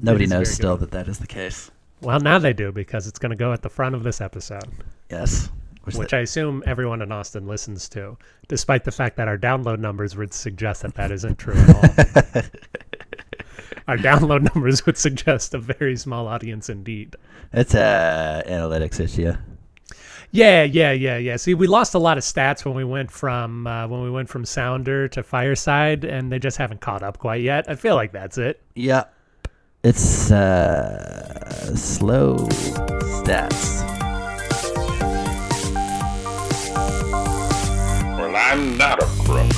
Nobody is knows very still good. that that is the case. Well, now they do because it's going to go at the front of this episode, Yes. Which, which I assume everyone in Austin listens to, despite the fact that our download numbers would suggest that that isn't true at all. our download numbers would suggest a very small audience indeed. it's a analytics issue. Yeah, yeah, yeah, yeah. See, we lost a lot of stats when we went from uh, when we went from Sounder to Fireside, and they just haven't caught up quite yet. I feel like that's it. Yeah. It's uh, slow stats. Well, I'm not a crook.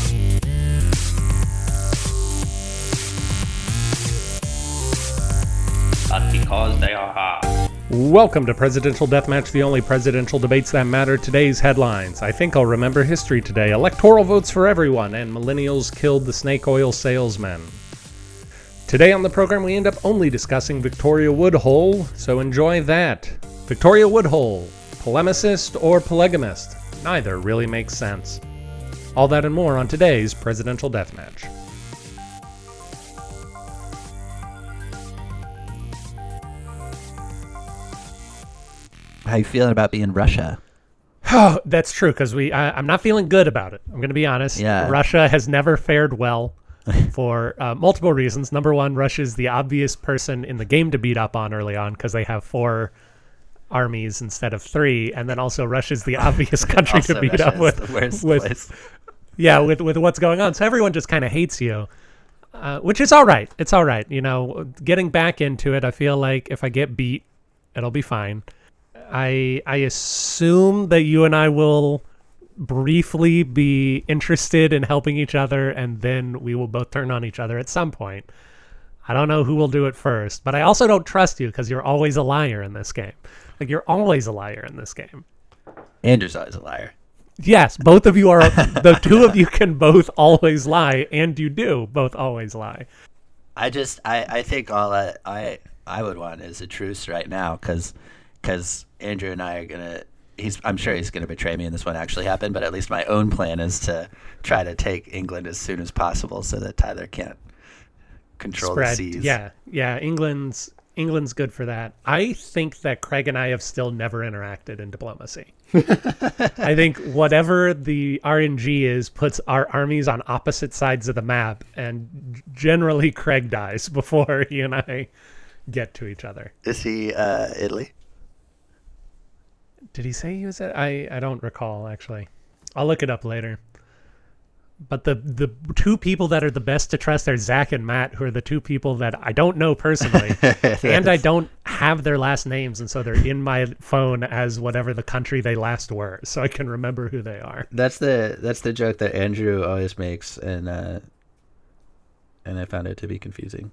but because they are hard. Welcome to Presidential Deathmatch, the only presidential debates that matter. Today's headlines. I think I'll remember history today. Electoral votes for everyone, and millennials killed the snake oil salesman. Today on the program, we end up only discussing Victoria Woodhull, so enjoy that. Victoria Woodhull, polemicist or polygamist? Neither really makes sense. All that and more on today's Presidential Deathmatch. How you feeling about being Russia? Oh, that's true because we. I, I'm not feeling good about it. I'm going to be honest. Yeah. Russia has never fared well for uh, multiple reasons. Number one, Russia is the obvious person in the game to beat up on early on because they have four armies instead of three, and then also Russia's the obvious country to beat Russia up with. with yeah, with with what's going on. So everyone just kind of hates you, uh, which is all right. It's all right. You know, getting back into it, I feel like if I get beat, it'll be fine. I I assume that you and I will briefly be interested in helping each other, and then we will both turn on each other at some point. I don't know who will do it first, but I also don't trust you because you're always a liar in this game. Like you're always a liar in this game. Andrew's always a liar. Yes, both of you are. the two of you can both always lie, and you do both always lie. I just I, I think all I, I I would want is a truce right now because because Andrew and I are gonna he's I'm sure he's gonna betray me and this won't actually happen but at least my own plan is to try to take England as soon as possible so that Tyler can't control Spread. the seas. Yeah, yeah. England's England's good for that. I think that Craig and I have still never interacted in diplomacy. I think whatever the RNG is puts our armies on opposite sides of the map, and generally Craig dies before he and I get to each other. Is he uh, Italy? Did he say he was at? I I don't recall actually. I'll look it up later. But the the two people that are the best to trust are Zach and Matt, who are the two people that I don't know personally, and I don't have their last names, and so they're in my phone as whatever the country they last were, so I can remember who they are. That's the that's the joke that Andrew always makes, and uh, and I found it to be confusing.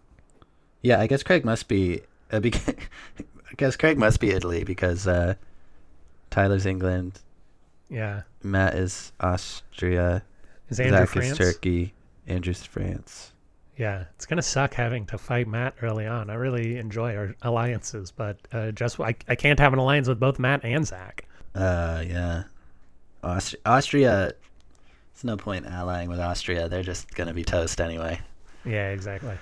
Yeah, I guess Craig must be. Uh, beca- I guess Craig must be Italy because uh, Tyler's England, Yeah, Matt is Austria, is Andrew Zach France? is Turkey, Andrew's France. Yeah, it's gonna suck having to fight Matt early on. I really enjoy our alliances, but uh, just I I can't have an alliance with both Matt and Zach. Uh, yeah, Austria. Austria. There's no point allying with Austria. They're just gonna be toast anyway. Yeah, exactly.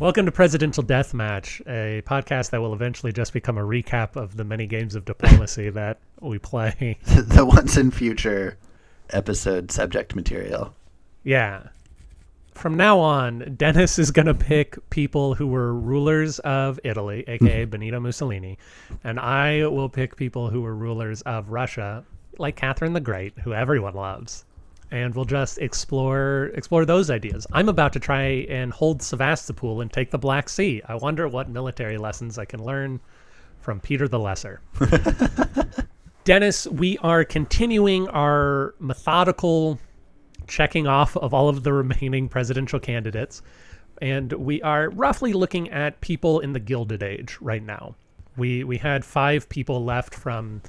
Welcome to Presidential Deathmatch, a podcast that will eventually just become a recap of the many games of diplomacy that we play. the once in future episode subject material. Yeah. From now on, Dennis is going to pick people who were rulers of Italy, mm-hmm. aka Benito Mussolini, and I will pick people who were rulers of Russia, like Catherine the Great, who everyone loves. And we'll just explore explore those ideas. I'm about to try and hold Sevastopol and take the Black Sea. I wonder what military lessons I can learn from Peter the Lesser. Dennis, we are continuing our methodical checking off of all of the remaining presidential candidates. And we are roughly looking at people in the Gilded Age right now. We we had five people left from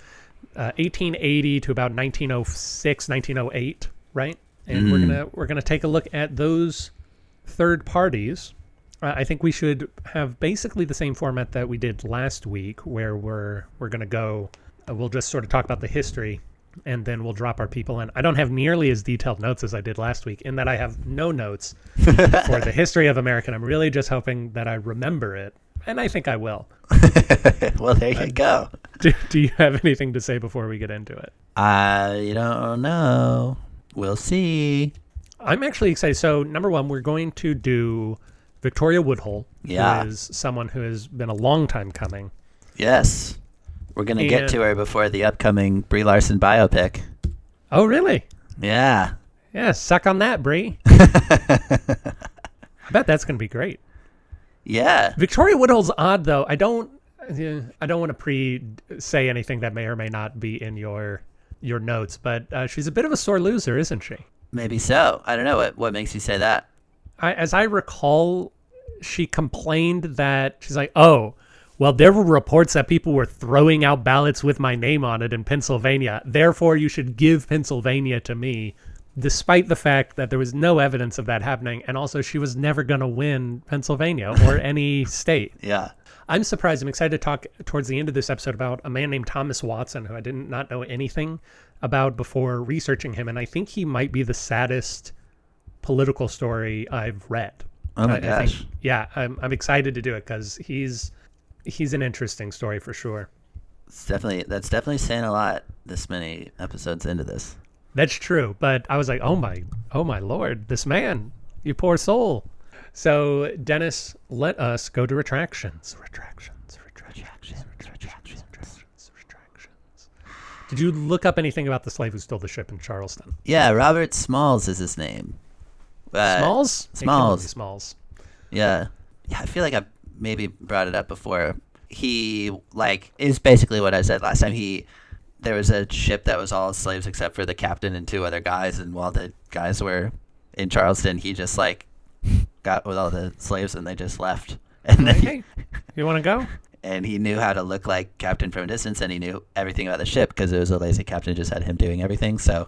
uh, 1880 to about 1906, 1908, right? And we're gonna we're gonna take a look at those third parties. Uh, I think we should have basically the same format that we did last week, where we're we're gonna go. Uh, we'll just sort of talk about the history and then we'll drop our people in. I don't have nearly as detailed notes as I did last week, in that I have no notes for the history of America. I'm really just hoping that I remember it, and I think I will. well, there you go. Do, do you have anything to say before we get into it? I don't know. We'll see. I'm actually excited. So, number one, we're going to do Victoria Woodhull, Yeah. who is someone who has been a long time coming. Yes. We're going to get to her before the upcoming Brie Larson biopic. Oh, really? Yeah. Yeah, suck on that, Brie. I bet that's going to be great. Yeah. Victoria Woodhull's odd, though. I don't, I don't want to pre say anything that may or may not be in your your notes, but uh, she's a bit of a sore loser, isn't she? Maybe so. I don't know. What, what makes you say that? I, as I recall, she complained that she's like, oh, well, there were reports that people were throwing out ballots with my name on it in Pennsylvania. Therefore, you should give Pennsylvania to me, despite the fact that there was no evidence of that happening. And also, she was never going to win Pennsylvania or any state. Yeah. I'm surprised. I'm excited to talk towards the end of this episode about a man named Thomas Watson, who I did not know anything about before researching him. And I think he might be the saddest political story I've read. Oh my I- I gosh. think- yeah, I'm, I'm excited to do it because he's he's an interesting story for sure. It's definitely that's definitely saying a lot this many episodes into this. That's true. But I was like, oh my, oh my lord, this man, you poor soul. So Dennis, let us go to retractions. Retractions. Retractions. Retractions. Retractions. Retractions. Did you look up anything about the slave who stole the ship in Charleston? Yeah, Robert Smalls is his name. Uh, Smalls. Smalls. Smalls. Yeah. Yeah, I feel like I maybe brought it up before. He like is basically what I said last time. He there was a ship that was all slaves except for the captain and two other guys, and while the guys were in Charleston, he just like got with all the slaves and they just left. And then Hey, you want to go? and he knew how to look like captain from a distance and he knew everything about the ship because it was a lazy captain just had him doing everything so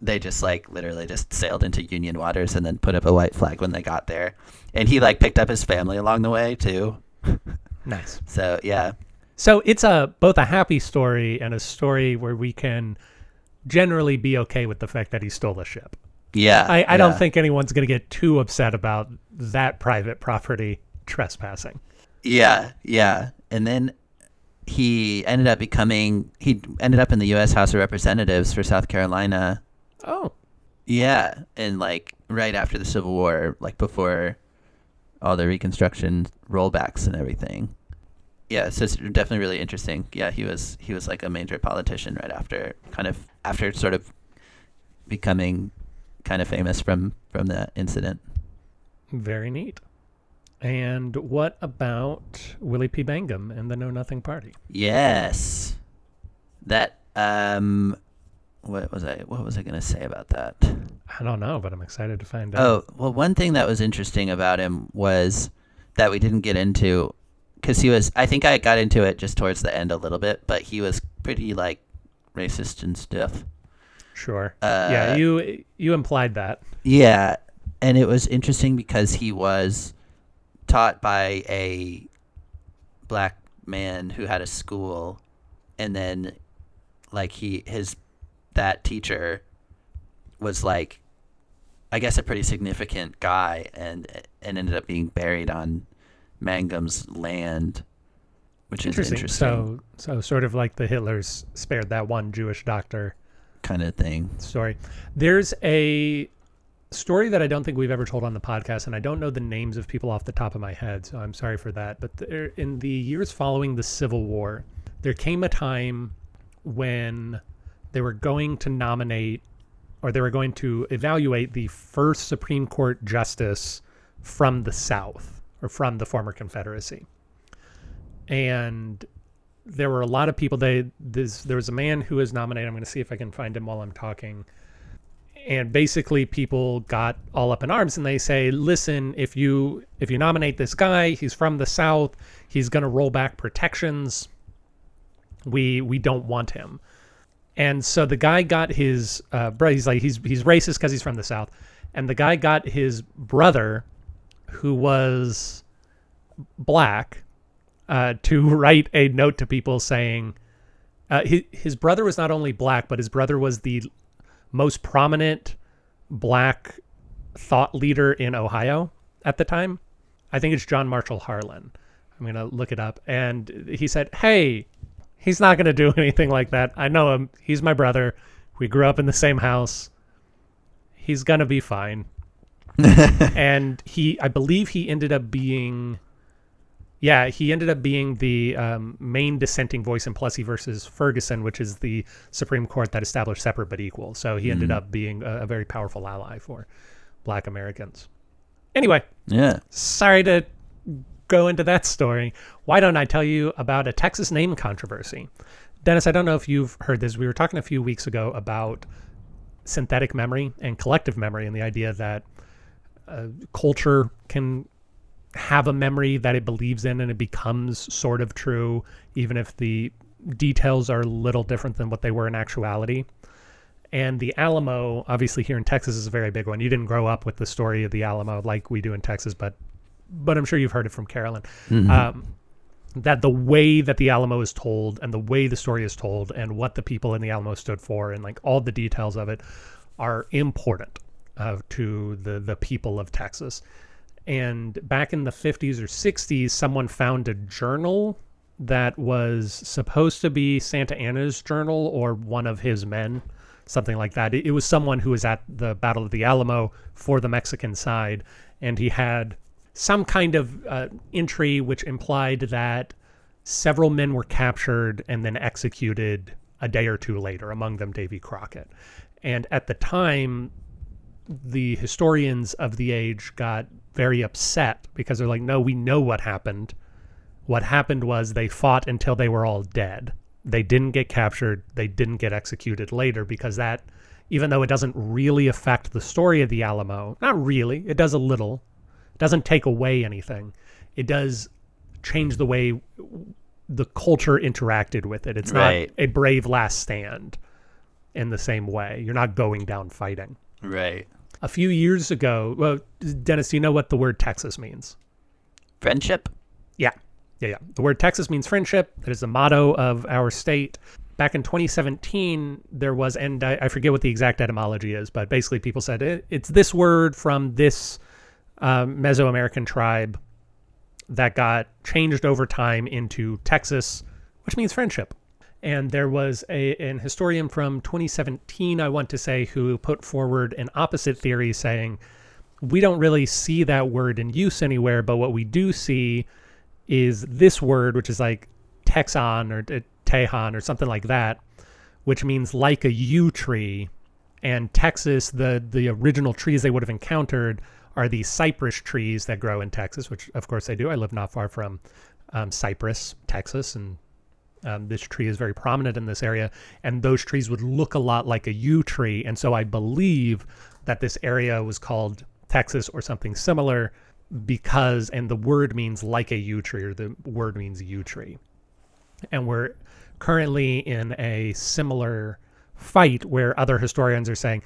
they just like literally just sailed into union waters and then put up a white flag when they got there and he like picked up his family along the way too Nice. so yeah So it's a both a happy story and a story where we can generally be okay with the fact that he stole a ship. Yeah I, I don't think anyone's going to get too upset about that private property trespassing. yeah yeah and then he ended up becoming he ended up in the U.S. House of Representatives for South Carolina Oh, Yeah, and like right after the Civil War, like before all the Reconstruction rollbacks and everything. Yeah, so it's definitely really interesting. Yeah, he was he was like a major politician right after, kind of after sort of becoming kind of famous from from that incident. very neat. And what about Willie P. Mangum and the Know Nothing Party? Yes, that um, what was I what was I gonna say about that? I don't know, but I'm excited to find out. Oh, well, one thing that was interesting about him was that we didn't get into because he was, I think I got into it just towards the end a little bit, but he was pretty like racist and stuff. Sure. uh, yeah, you you implied that. Yeah. And it was interesting because he was taught by a black man who had a school and then like he his that teacher was like I guess a pretty significant guy and and ended up being buried on Mangum's land which is Interesting. interesting So so sort of like the Hitlers spared that one Jewish doctor kind of thing. story. There's a story that I don't think we've ever told on the podcast, and I don't know the names of people off the top of my head, so I'm sorry for that. But there, in the years following the Civil War, there came a time when they were going to nominate or they were going to evaluate the first Supreme Court justice from the South or from the former Confederacy. And there were a lot of people. They this, there was a man who was nominated. I'm going to see if I can find him while I'm talking. And basically, people got all up in arms, and they say, "Listen, if you if you nominate this guy, he's from the South. He's going to roll back protections. We we don't want him." And so the guy got his uh, bro. He's like he's he's racist because he's from the South, and the guy got his brother, who was black, uh, to write a note to people saying, Uh, his, his brother was not only black, but his brother was the most prominent black thought leader in Ohio at the time. I think it's John Marshall Harlan. I'm going to look it up. And he said, Hey, he's not going to do anything like that. I know him. He's my brother. We grew up in the same house. He's going to be fine. and he, I believe he ended up being, yeah, he ended up being the um, main dissenting voice in Plessy versus Ferguson, which is the Supreme Court that established separate but equal. So he ended up being a, a very powerful ally for black Americans. Anyway, Yeah. sorry to go into that story. Why don't I tell you about a Texas name controversy? Dennis, I don't know if you've heard this. We were talking a few weeks ago about synthetic memory and collective memory and the idea that uh, culture can have a memory that it believes in and it becomes sort of true, even if the details are a little different than what they were in actuality. And the Alamo, obviously here in Texas, is a very big one. You didn't grow up with the story of the Alamo like we do in Texas, but but I'm sure you've heard it from Carolyn. Um, that the way that the Alamo is told and the way the story is told and what the people in the Alamo stood for and like all the details of it are important uh, to the the people of Texas. And back in the 50s or 60s, someone found a journal that was supposed to be Santa Anna's journal or one of his men, something like that. It, was someone who was at the Battle of the Alamo for the Mexican side, and he had some kind of uh, entry which implied that several men were captured and then executed a day or two later, among them Davy Crockett. And at the time, the historians of the age got very upset because they're like, no, we know what happened. What happened was they fought until they were all dead. They didn't get captured. They didn't get executed later because that, even though it doesn't really affect the story of the Alamo, not really, it does a little, it doesn't take away anything. It does change the way the culture interacted with it. It's Right. not a brave last stand in the same way. You're not going down fighting. Right. A few years ago, well, Dennis, do you know what the word Texas means? Friendship. Yeah. Yeah, yeah. The word Texas means friendship. That is the motto of our state. Back in 2017, there was, and I, I forget what the exact etymology is, but basically people said it, it's this word from this um, Mesoamerican tribe that got changed over time into Texas, which means friendship. And there was a, an historian from 2017, I want to say, who put forward an opposite theory saying, we don't really see that word in use anywhere, but what we do see is this word, which is like Texan or uh, Tejan or something like that, which means like a yew tree. And Texas, the the original trees they would have encountered are these cypress trees that grow in Texas, which of course they do. I live not far from um, Cypress, Texas, and um, this tree is very prominent in this area. And those trees would look a lot like a yew tree. And so I believe that this area was called Texas or something similar because, and the word means like a yew tree, or the word means yew tree. And we're currently in a similar fight where other historians are saying,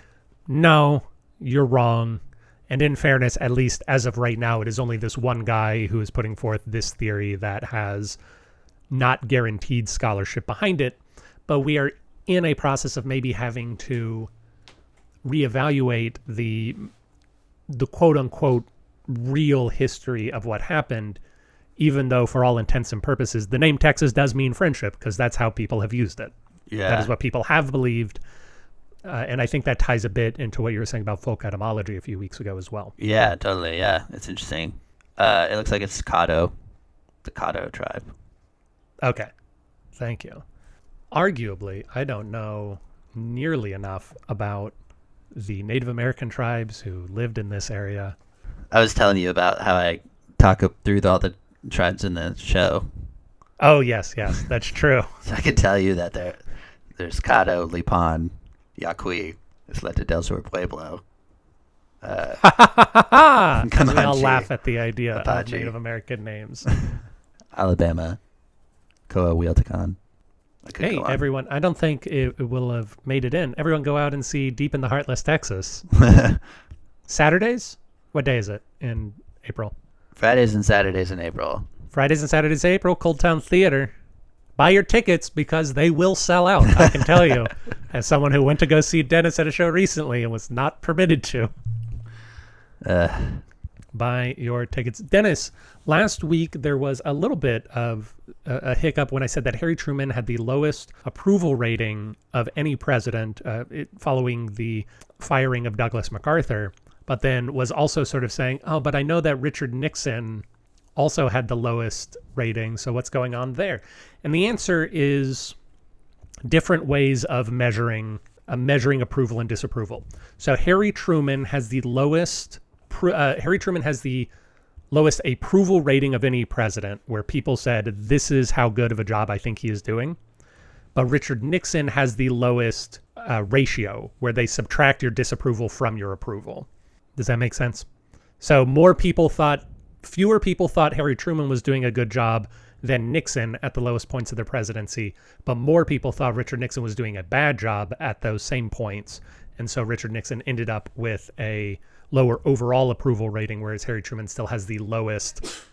no, you're wrong. And in fairness, at least as of right now, it is only this one guy who is putting forth this theory that has not guaranteed scholarship behind it. But we are in a process of maybe having to reevaluate the the quote unquote real history of what happened, even though for all intents and purposes, the name Texas does mean friendship because that's how people have used it. Yeah. That is what people have believed. Uh, and I think that ties a bit into what you were saying about folk etymology a few weeks ago as well. Yeah, totally. Yeah, it's interesting. Uh, it looks like it's Caddo, the Caddo tribe. Okay. Thank you. Arguably, I don't know nearly enough about the Native American tribes who lived in this area. I was telling you about how I talk up through all the tribes in the show. Oh, yes, yes, that's true. So I could tell you that there, there's Caddo, Lipan, Yaqui, Isleta del Sur Pueblo. Ah, we all laugh at the idea Apache. of Native American names. Alabama, I could hey, everyone, I don't think it, it will have made it in. Everyone go out and see Deep in the Heartless, Texas. Saturdays? What day is it in April? Fridays and Saturdays in April. Fridays and Saturdays, in April, ColdTowne Theater. Buy your tickets because they will sell out. I can tell you, as someone who went to go see Dennis at a show recently and was not permitted to. Uh, buy your tickets. Dennis, last week there was a little bit of a, hiccup when I said that Harry Truman had the lowest approval rating of any president uh, it, following the firing of Douglas MacArthur, but then was also sort of saying, oh, but I know that Richard Nixon also had the lowest rating, so what's going on there? And the answer is different ways of measuring uh, measuring approval and disapproval. So Harry Truman has the lowest uh, Harry Truman has the lowest approval rating of any president, where people said, This is how good of a job I think he is doing. But Richard Nixon has the lowest uh, ratio, where they subtract your disapproval from your approval. Does that make sense? So more people thought, fewer people thought Harry Truman was doing a good job than Nixon at the lowest points of their presidency, but more people thought Richard Nixon was doing a bad job at those same points. And so Richard Nixon ended up with a lower overall approval rating, whereas Harry Truman still has the lowest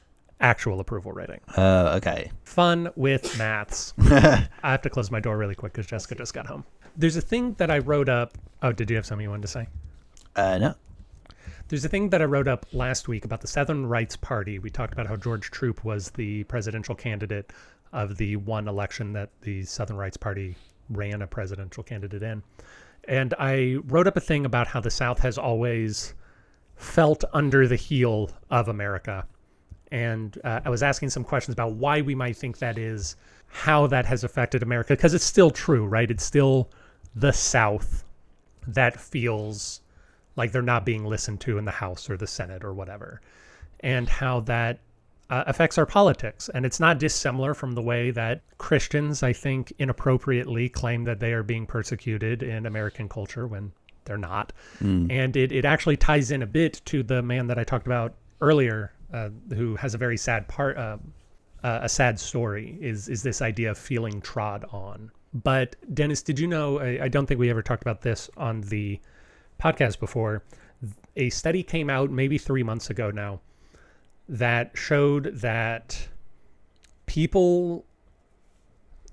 actual approval rating. uh, okay. Fun with maths. I have to close my door really quick because Jessica just got home. There's a thing that I wrote up. Oh, did you have something you wanted to say? Uh, no. There's a thing that I wrote up last week about the Southern Rights Party. We talked about how George Troup was the presidential candidate of the one election that the Southern Rights Party ran a presidential candidate in. And I wrote up a thing about how the South has always felt under the heel of America. And uh, I was asking some questions about why we might think that is, how that has affected America, because it's still true, right? It's still the South that feels like they're not being listened to in the House or the Senate or whatever, and how that uh, affects our politics. And it's not dissimilar from the way that Christians, I think, inappropriately claim that they are being persecuted in American culture when they're not. Mm. And it, it actually ties in a bit to the man that I talked about earlier, uh, who has a very sad part, uh, uh, a sad story, is, is this idea of feeling trod on. But Dennis, did you know, I, I don't think we ever talked about this on the podcast before. A study came out maybe three months ago now that showed that people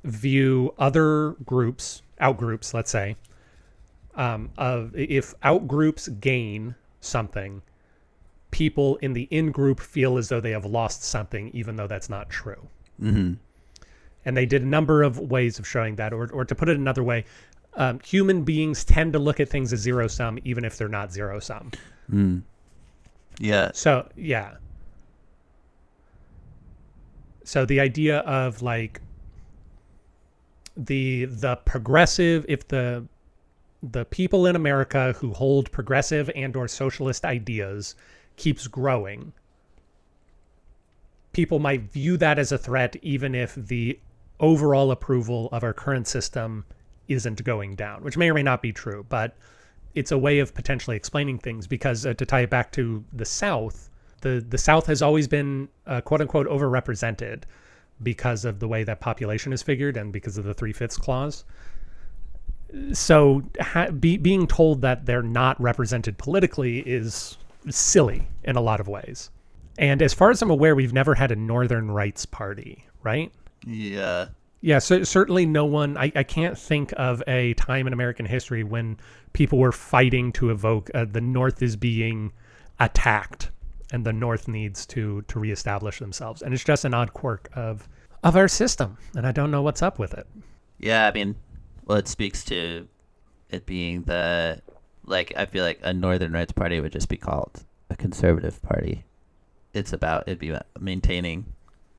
view other groups, out groups, let's say, um, of if out groups gain something, people in the in group feel as though they have lost something, even though that's not true. Mm -hmm. And they did a number of ways of showing that, or, or to put it another way, um, human beings tend to look at things as zero sum, even if they're not zero sum. Mm. Yeah. So yeah. So the idea of like the the progressive, if the the people in America who hold progressive and or socialist ideas keeps growing, people might view that as a threat even if the overall approval of our current system isn't going down, which may or may not be true, but it's a way of potentially explaining things because uh, to tie it back to the South, the, the South has always been uh, quote unquote overrepresented because of the way that population is figured and because of the three fifths clause so be, being told that they're not represented politically is silly in a lot of ways. And as far as I'm aware, we've never had a Northern Rights Party, right? Yeah. Yeah, so certainly no one, I, I can't think of a time in American history when people were fighting to evoke uh, the North is being attacked and the North needs to to reestablish themselves. And it's just an odd quirk of of our system, and I don't know what's up with it. Yeah, I mean, well, it speaks to it being the like I feel like a Northern Rights Party would just be called a conservative party. It's about it'd be maintaining.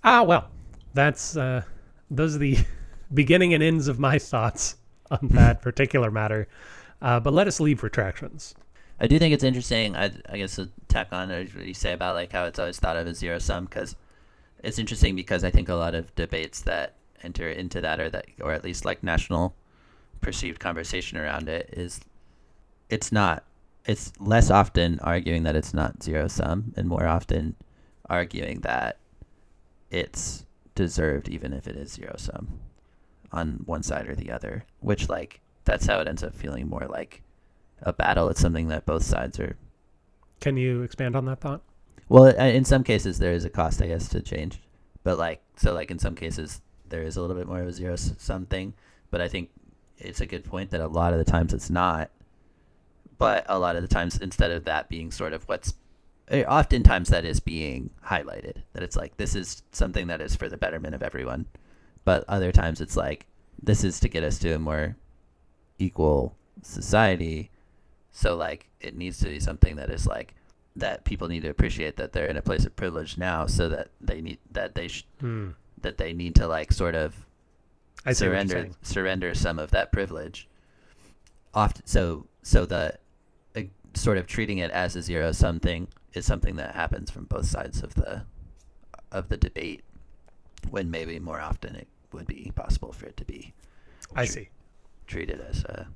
Ah, well, that's uh, those are the beginning and ends of my thoughts on that particular matter. Uh, but let us leave retractions. I do think it's interesting. I, I guess to tack on what you say about like how it's always thought of as zero sum because it's interesting because I think a lot of debates that enter into that or that or at least like national perceived conversation around it is it's not it's less often arguing that it's not zero sum and more often arguing that it's deserved even if it is zero sum on one side or the other which like that's how it ends up feeling more like a battle. It's something that both sides are can you expand on that thought? Well uh, in some cases there is a cost i guess to change but like so like in some cases there is a little bit more of a zero sum thing, but I think it's a good point that a lot of the times it's not. But a lot of the times, instead of that being sort of what's eh, oftentimes that is being highlighted, that it's like this is something that is for the betterment of everyone. But other times it's like this is to get us to a more equal society. So like it needs to be something that is like that people need to appreciate that they're in a place of privilege now, so that they need that they sh- Hmm. that they need to like sort of I see what you're surrender surrender some of that privilege. Often, so so the uh, sort of treating it as a zero sum thing is something that happens from both sides of the of the debate, when maybe more often it would be possible for it to be I see. treated as a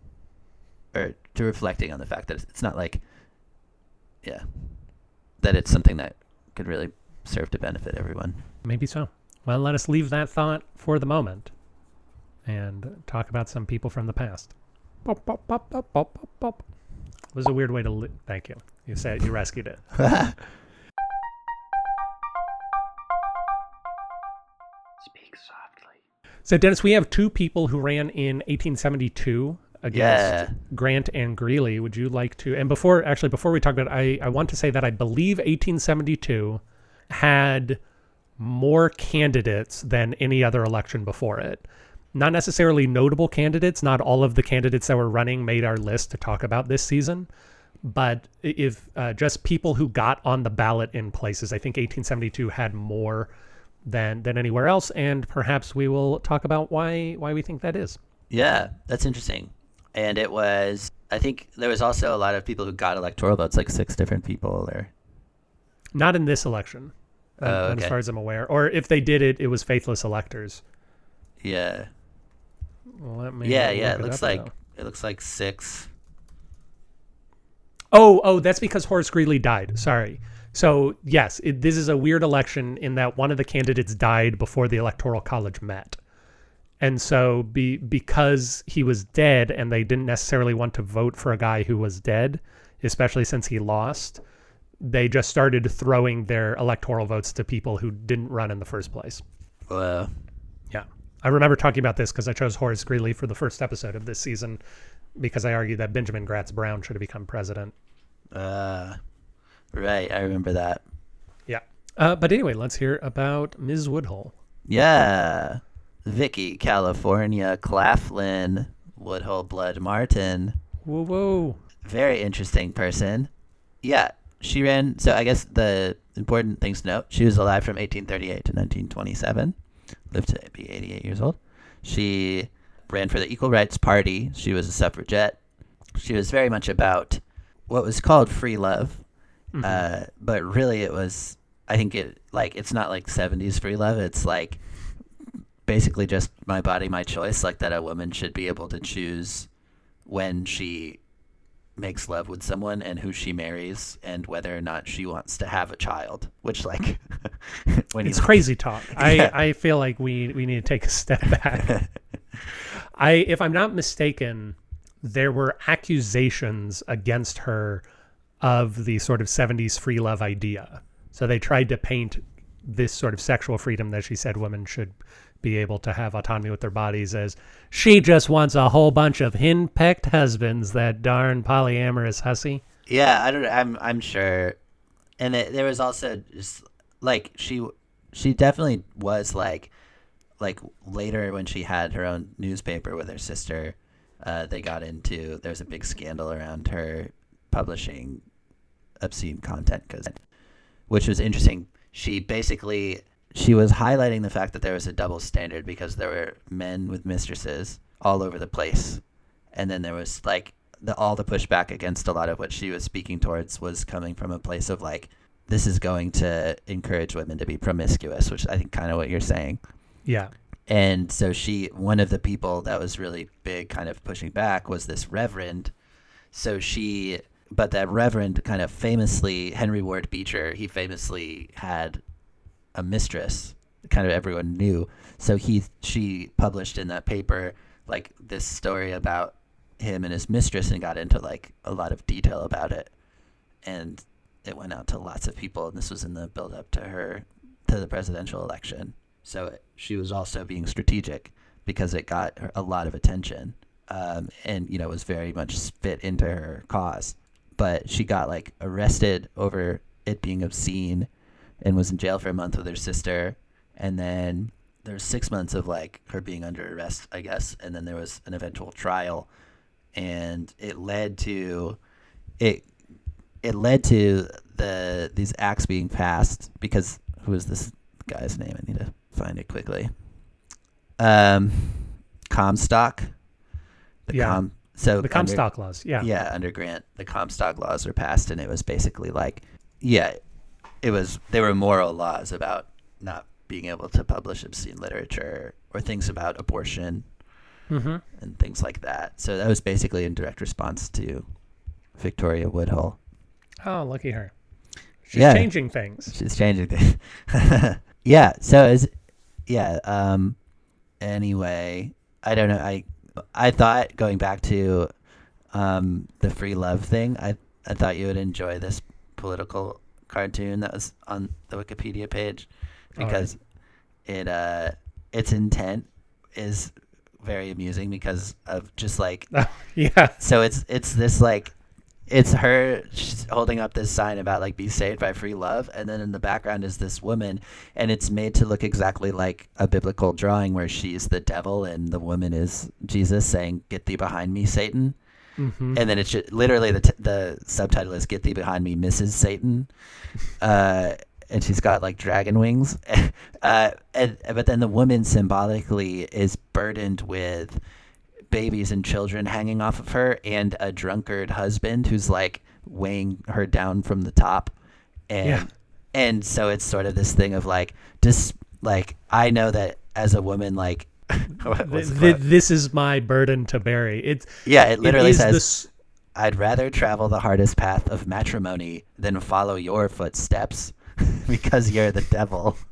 or to reflecting on the fact that it's, it's not like yeah that it's something that could really serve to benefit everyone. Maybe so. Well, let us leave that thought for the moment and talk about some people from the past. Pop, pop, pop, pop, pop, pop, pop. was a weird way to. Li- Thank you. You said you rescued it. Speak softly. So, Dennis, we have two people who ran in 1872 against Yeah. Grant and Greeley. Would you like to? And before, actually, before we talk about, it, I I want to say that I believe 1872 had more candidates than any other election before it. Not necessarily notable candidates. Not all of the candidates that were running made our list to talk about this season. But if uh, just people who got on the ballot in places, I think 1872 had more than than anywhere else, and perhaps we will talk about why why we think that is. Yeah, that's interesting. And it was, I think there was also a lot of people who got electoral votes, like six different people there. Not in this election, uh, Oh, as okay. far as I'm aware. Or if they did it, it was faithless electors. Yeah. Let me Yeah, yeah. It looks like though. it looks like six. Oh, oh, that's because Horace Greeley died. Sorry. So yes, it, this is a weird election in that one of the candidates died before the electoral college met, and so be because he was dead, and they didn't necessarily want to vote for a guy who was dead, especially since he lost. They just started throwing their electoral votes to people who didn't run in the first place. Whoa. I remember talking about this because I chose Horace Greeley for the first episode of this season because I argued that Benjamin Gratz Brown should have become president. Uh, right. I remember that. Yeah. Uh, but anyway, let's hear about Ms. Woodhull. Yeah. Vicky, California, Claflin, Woodhull Blood Martin. Whoa, whoa. Very interesting person. Yeah. She ran, so I guess the important things to note she was alive from 1838 to 1927, lived to be 88 years old. She ran for the Equal Rights Party. She was a suffragette. She was very much about what was called free love, uh, but really it was, I think it, like, it's not like 70s free love. It's like basically just my body, my choice, like that a woman should be able to choose when she makes love with someone and who she marries and whether or not she wants to have a child which like when It's crazy talk. I, Yeah. I feel like we, we need to take a step back. I, if I'm not mistaken, there were accusations against her of the sort of 70s free love idea. So they tried to paint this sort of sexual freedom that she said women should be able to have autonomy with their bodies as she just wants a whole bunch of henpecked husbands, that darn polyamorous hussy. yeah i don't i'm i'm sure and it, there was also just like she she definitely was like like later when she had her own newspaper with her sister uh, they got into there was a big scandal around her publishing obscene content because which was interesting she basically she was highlighting the fact that there was a double standard because there were men with mistresses all over the place. And then there was like the all the pushback against a lot of what she was speaking towards was coming from a place of like this is going to encourage women to be promiscuous which i think kind of what you're saying. Yeah. and so she one of the people that was really big kind of pushing back was this reverend. So she but that reverend kind of famously henry ward beecher he famously had a mistress kind of everyone knew. So he she published in that paper like this story about him and his mistress and got into like a lot of detail about it. And it went out to lots of people and this was in the build up to her to the presidential election. So she was also being strategic because it got a lot of attention, um, and you know was very much fit into her cause. But she got like arrested over it being obscene, and was in jail for a month with her sister, and then there was six months of like her being under arrest, I guess, and then there was an eventual trial, and it led to it it led to the these acts being passed because who is this guy's name? I need to find it quickly. Um, Comstock. The Yeah. Com, so The under- Comstock laws. Yeah. yeah, under Grant, the Comstock laws were passed, and it was basically like, yeah, it was there were moral laws about not being able to publish obscene literature or things about abortion hmm and things like that. So that was basically in direct response to Victoria Woodhull. Oh, lucky her. She's Yeah. changing things. She's changing things. yeah. So is yeah. Um. Anyway, I don't know. I I thought going back to um the free love thing. I I thought you would enjoy this political cartoon that was on the Wikipedia page right. because it uh its intent is very amusing because of just like yeah. so it's it's this like it's her she's holding up this sign about like be saved by free love and then in the background is this woman and it's made to look exactly like a biblical drawing where she's the devil and the woman is jesus saying get thee behind me satan hmm and then it's just, literally the t- the subtitle is "Get thee behind me, Mrs. Satan," uh, and she's got like dragon wings. uh, and, but then the woman symbolically is burdened with babies and children hanging off of her, and a drunkard husband who's like weighing her down from the top, and Yeah. and so it's sort of this thing of like just like I know that as a woman like. the Th- this is my burden to bear. It's yeah, it literally is says. I'd rather travel the hardest path of matrimony than follow your footsteps because you're the devil.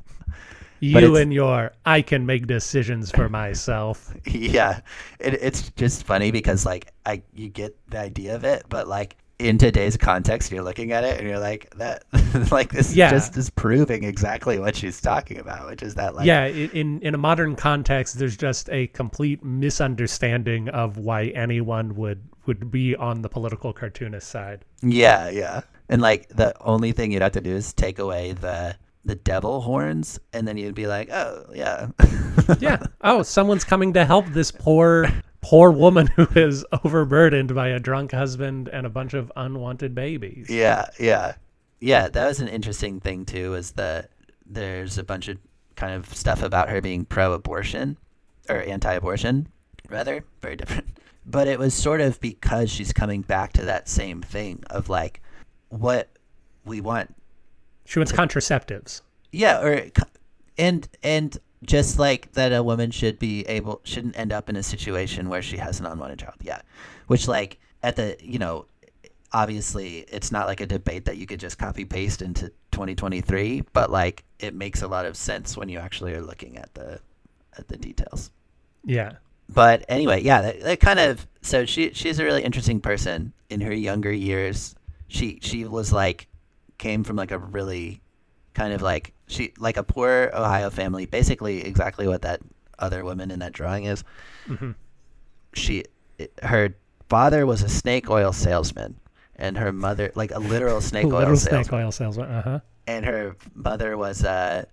You and your, I can make decisions for myself. yeah. It, it's just funny because like I you get the idea of it, but like in today's context you're looking at it and you're like that like this Yeah. just is proving exactly what she's talking about, which is that like yeah, in in a modern context, there's just a complete misunderstanding of why anyone would would be on the political cartoonist side. Yeah, yeah. And like the only thing you'd have to do is take away the the devil horns and then you'd be like, "Oh, yeah." Yeah. Oh, someone's coming to help this poor poor woman who is overburdened by a drunk husband and a bunch of unwanted babies. Yeah, yeah, yeah. That was an interesting thing too. Is that there's a bunch of kind of stuff about her being pro-abortion or anti-abortion, rather very different. But it was sort of because she's coming back to that same thing of like what we want. She wants contraceptives. Yeah, or and and just like that, a woman should be able shouldn't end up in a situation where she has an unwanted child. Yeah, which like at the you know obviously it's not like a debate that you could just copy paste into 2023 but like it makes a lot of sense when you actually are looking at the at the details Yeah. but anyway yeah that, that kind of so she she's a really interesting person in her younger years she she was like came from like a really kind of like she like a poor ohio family basically exactly what that other woman in that drawing is Mhm. she her father was a snake oil salesman and her mother like a literal snake oil Little salesman snake oil salesman. Uh huh. and her mother was uh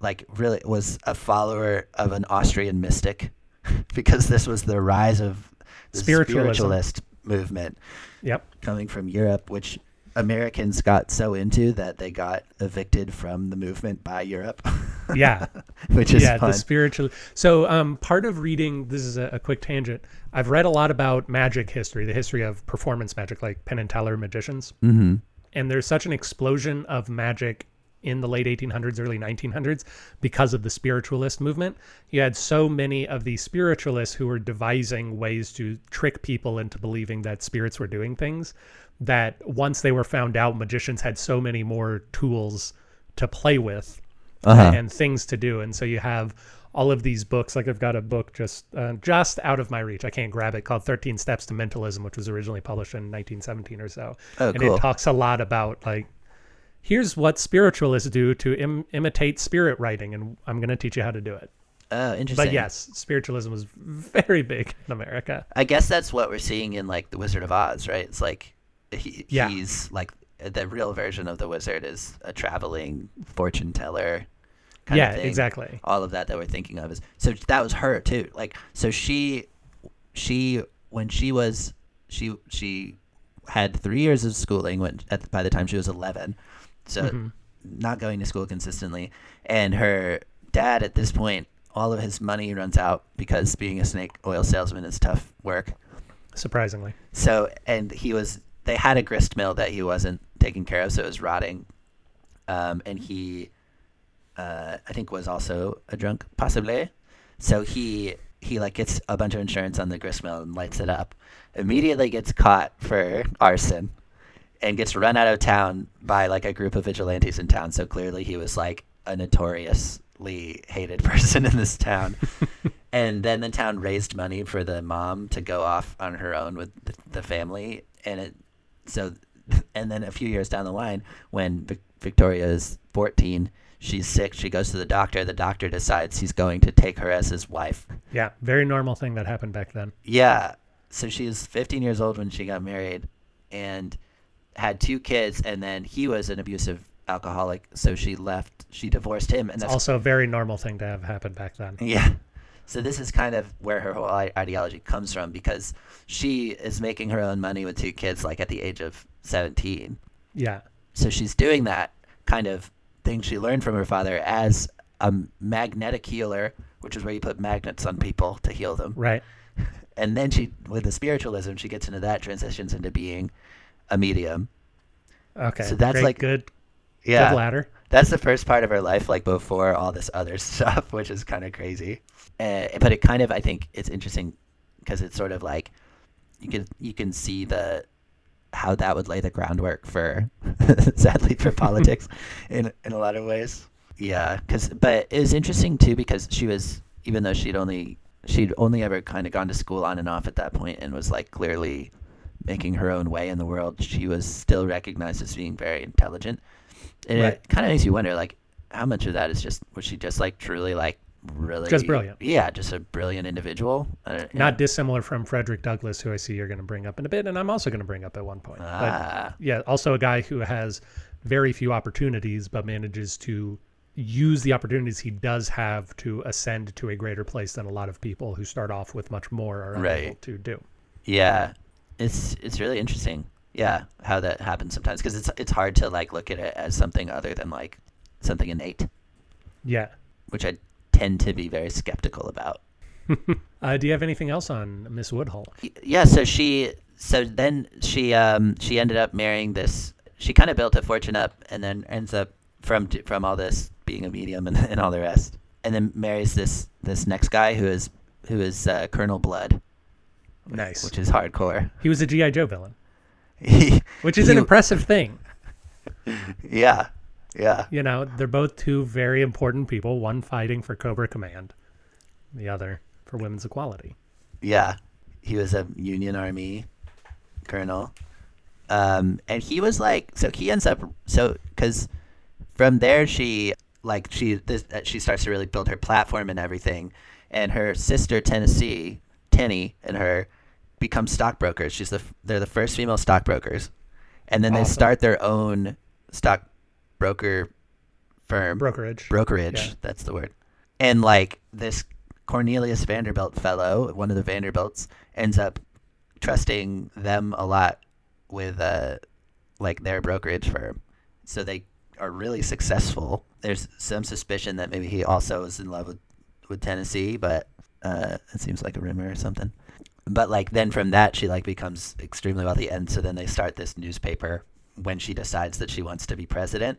like really was a follower of an Austrian mystic because this was the rise of the spiritualist movement Yep. coming from Europe which Americans got so into that they got evicted from the movement by Europe Yeah. which is yeah, fun the spiritual. So, um, part of reading this is a, a quick tangent. I've read a lot about magic history, the history of performance magic, like Penn and Teller magicians. mm-hmm. And there's such an explosion of magic in the late 1800s, early 1900s because of the spiritualist movement. You had so many of these spiritualists who were devising ways to trick people into believing that spirits were doing things. That once they were found out, magicians had so many more tools to play with Uh-huh. and things to do. And so you have all of these books. Like I've got a book just uh, just out of my reach. I can't grab it called 13 Steps to Mentalism, which was originally published in 1917 or so. Oh, and cool. it talks a lot about like here's what spiritualists do to Im imitate spirit writing, and I'm going to teach you how to do it. Oh, interesting. But yes, spiritualism was very big in America. I guess that's what we're seeing in like the Wizard of Oz, right? It's like he, Yeah. he's like the real version of the wizard is a traveling fortune teller. Kind yeah, of thing. exactly. All of that that we're thinking of is so that was her too. Like so she she when she was she she had three years of schooling when at by the time she was eleven, so Mm-hmm. not going to school consistently, and her dad at this point all of his money runs out because being a snake oil salesman is tough work. Surprisingly. So and he was they had a grist mill that he wasn't taking care of, so it was rotting. Um, and he, uh, I think, was also a drunk, possibly. So he he like gets a bunch of insurance on the grist mill and lights it up. Immediately gets caught for arson, and gets run out of town by like a group of vigilantes in town. So clearly he was like a notoriously hated person in this town. and then the town raised money for the mom to go off on her own with the, the family, and it so and then a few years down the line when Vic- Victoria is 14 she's sick she goes to the doctor the doctor decides he's going to take her as his wife Yeah, very normal thing that happened back then. yeah so she was 15 years old when she got married and had two kids and then he was an abusive alcoholic so she left she divorced him and It's that's also a very normal thing to have happen back then. yeah. So this is kind of where her whole ideology comes from because she is making her own money with two kids like at the age of 17. Yeah. So she's doing that kind of thing she learned from her father as a magnetic healer, which is where you put magnets on people to heal them. Right. And then she with the spiritualism, she gets into that transitions into being a medium. Okay. So that's Great, like- good. Yeah. Good ladder. That's the first part of her life, like before all this other stuff, which is kind of crazy. Uh, but it kind of, I think, it's interesting because it's sort of like you can you can see the how that would lay the groundwork for, sadly, for politics in in a lot of ways. Yeah, because but it was interesting too because she was even though she'd only she'd only ever kind of gone to school on and off at that point and was like clearly making her own way in the world. She was still recognized as being very intelligent, and Right. it kind of makes you wonder like how much of that is just was she just like truly like really Just brilliant. Yeah, just a brilliant individual. Don't- Not dissimilar from Frederick Douglass, who I see you're going to bring up in a bit, and I'm also going to bring up at one point. Ah. But yeah, also a guy who has very few opportunities, but manages to use the opportunities he does have to ascend to a greater place than a lot of people who start off with much more are Right. unable to do. Yeah, it's it's really interesting. Yeah, how that happens sometimes because it's it's hard to like look at it as something other than like something innate, Yeah. which I tend to be very skeptical about. Uh, do you have anything else on Miss Woodhull? Yeah, so she so then she um she ended up marrying this. She kind of built a fortune up, and then ends up from from all this being a medium and, and all the rest, and then marries this this next guy who is who is uh, Colonel Blood, Nice. which is hardcore. He was a GI Joe villain, He- which is an impressive thing. Yeah, yeah. You know, they're both two very important people. One fighting for Cobra Command, the other for women's equality. Yeah, he was a Union Army colonel, um, and he was like, so he ends up so because from there she like she this uh, she starts to really build her platform and everything, and her sister Tennessee Tenny and her become stockbrokers. She's the they're the first female stockbrokers, and then they start their own stockbroker firm Brokerage. brokerage. Yeah. That's the word. And like this Cornelius Vanderbilt fellow, one of the Vanderbilts, ends up trusting them a lot with uh, like their brokerage firm. So they are really successful. There's some suspicion that maybe he also was in love with, with Tennessee, but uh, it seems like a rumor or something. But like then from that she like becomes extremely wealthy, and so then they start this newspaper when she decides that she wants to be president.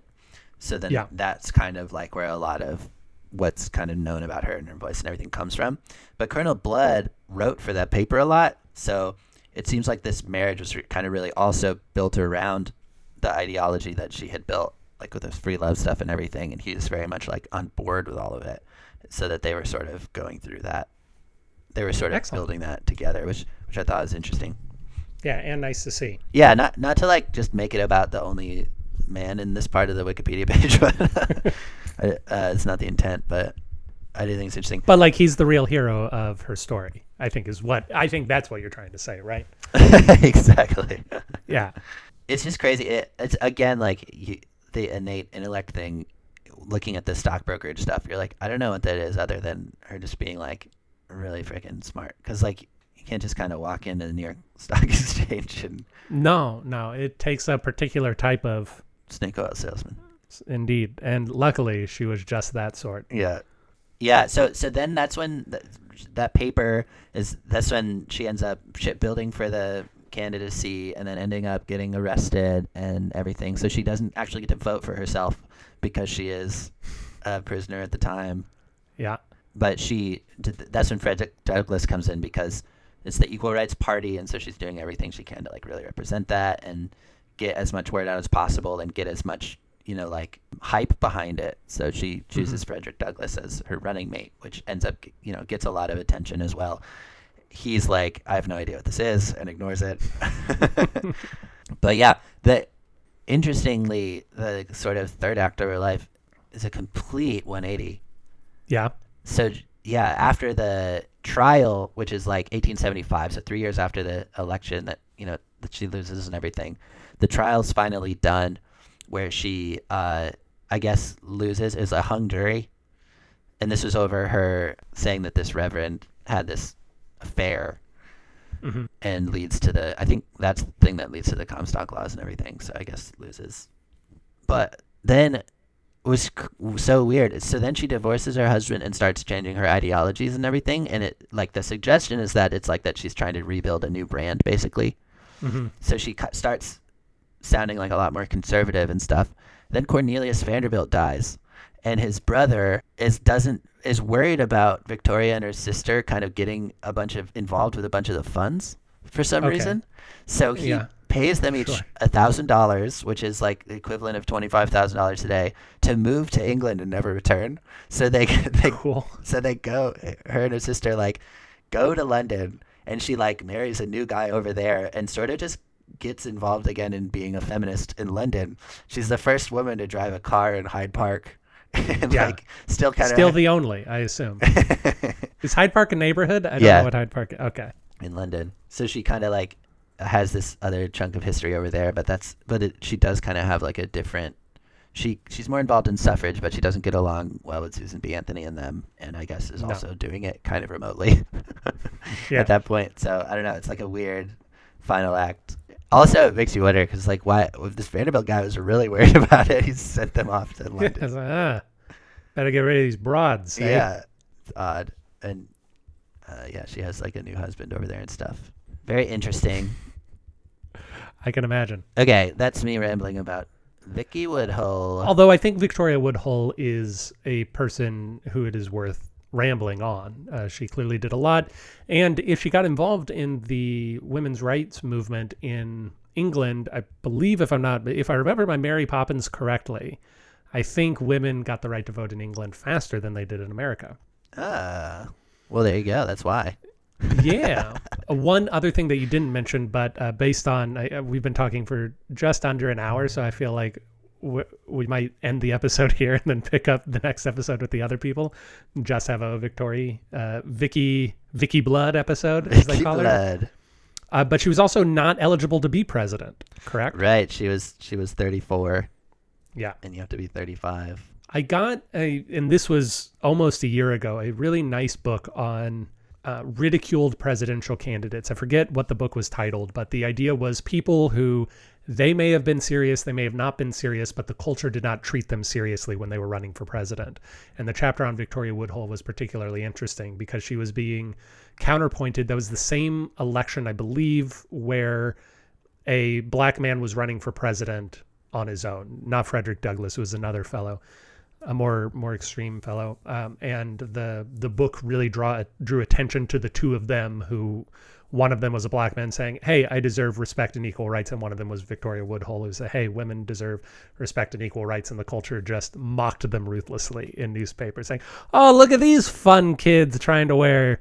So then Yeah. that's kind of like where a lot of what's kind of known about her and her voice and everything comes from. But Colonel Blood wrote for that paper a lot, so it seems like this marriage was kind of really also built around the ideology that she had built, like with the free love stuff and everything. And he was very much like on board with all of it, so that they were sort of going through that. They were sort of Excellent. building that together, which which I thought was interesting. Yeah, and nice to see. Yeah, not not to like just make it about the only man in this part of the Wikipedia page, but uh, it's not the intent. But I do think it's interesting. But like he's the real hero of her story. I think is what I think that's what you're trying to say, right? exactly. Yeah. It's just crazy. It, it's again like you, the innate intellect thing. Looking at the stock brokerage stuff, you're like, I don't know what that is, other than her just being like really freaking smart. Because like you can't just kind of walk into the New York Stock Exchange and No, no, it takes a particular type of snake oil salesman. indeed, and luckily she was just that sort. Yeah, yeah. So so then that's when th- that paper is. That's when she ends up shipbuilding for the candidacy, and then ending up getting arrested and everything. So she doesn't actually get to vote for herself because she is a prisoner at the time. Yeah. But she that's when Frederick Douglass comes in because it's the Equal Rights Party, and so she's doing everything she can to like really represent that and get as much word out as possible and get as much you know like hype behind it. So she mm-hmm. chooses Frederick Douglass as her running mate, which ends up you know gets a lot of attention as well. He's like, I have no idea what this is, and ignores it. but yeah, the interestingly, the sort of third act of her life is a complete 180 Yeah. So yeah, after the trial, which is like 1875, so three years after the election that you know that she loses and everything, the trial's finally done, where she, uh, I guess, loses is a hung jury, and this was over her saying that this reverend had this affair, Mhm. and leads to the. I think that's the thing that leads to the Comstock laws and everything. So I guess loses, but then was so weird. So then she divorces her husband and starts changing her ideologies and everything. And it like the suggestion is that it's like that she's trying to rebuild a new brand basically. hmm So she cu- starts sounding like a lot more conservative and stuff. Then Cornelius Vanderbilt dies, and his brother is doesn't is worried about Victoria and her sister kind of getting a bunch of involved with a bunch of the funds for some Okay. reason. So he Yeah. Pays them each Sure. a thousand dollars, which is like the equivalent of twenty five thousand dollars today, to move to England and never return. So they they Cool. so they go her and her sister like go to london and she like marries a new guy over there and sort of just gets involved again in being a feminist in london she's the first woman to drive a car in hyde park and Yeah. like still kind of Still the only, I assume. Is Hyde Park a neighborhood? I don't Yeah. know what Hyde Park. Is okay. in london so she kind of like has this other chunk of history over there but that's but it, she does kind of have like a different she she's more involved in suffrage but she doesn't get along well with susan b anthony and them and i guess is No. also doing it kind of remotely Yeah. at that point so i don't know it's like a weird final act also it makes you wonder because like why if this vanderbilt guy was really worried about it he sent them off to london like, ah, better get rid of these broads. eh? yeah it's odd and uh, yeah she has like a new husband over there and stuff very interesting I can imagine. Okay, that's me rambling about Vicky Woodhull. Although I think Victoria Woodhull is a person who it is worth rambling on. Uh, she clearly did a lot. And if she got involved in the women's rights movement in England, I believe, if I'm not, if I remember my Mary Poppins correctly, I think women got the right to vote in England faster than they did in America. Ah, well, there you go. That's why. yeah. One other thing that you didn't mention, but uh, based on I, uh, we've been talking for just under an hour, so I feel like w- we might end the episode here and then pick up the next episode with the other people. Just have a Victoria, uh, Vicky, Vicky Blood episode, as they Vicky call her. Blood. Uh, but she was also not eligible to be president, correct? Right. She was she was 34, Yeah. and you have to be 35. I got a, and this was almost a year ago, a really nice book on uh, ridiculed presidential candidates. I forget what the book was titled, but the idea was people who they may have been serious, they may have not been serious, but the culture did not treat them seriously when they were running for president. And the chapter on Victoria Woodhull was particularly interesting because she was being counterpointed. That was the same election, I believe, where a black man was running for president on his own, not Frederick Douglass, it was another fellow a more more extreme fellow, um, and the the book really draw drew attention to the two of them who. One of them was a black man saying, "Hey, I deserve respect and equal rights," and one of them was Victoria Woodhull, who said, "Hey, women deserve respect and equal rights," and the culture just mocked them ruthlessly in newspapers, saying, "Oh, look at these fun kids trying to wear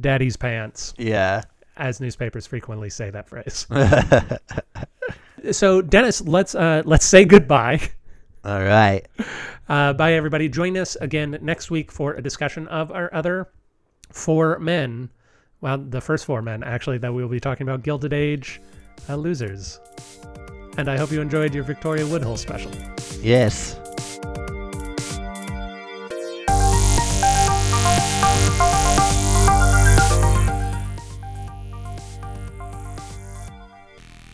daddy's pants," Yeah. as newspapers frequently say that phrase. So Dennis, let's uh, let's say goodbye. All right. Uh, bye, everybody. Join us again next week for a discussion of our other four men. Well, the first four men, actually, that we will be talking about Gilded Age uh, losers. And I hope you enjoyed your Victoria Woodhull special. Yes.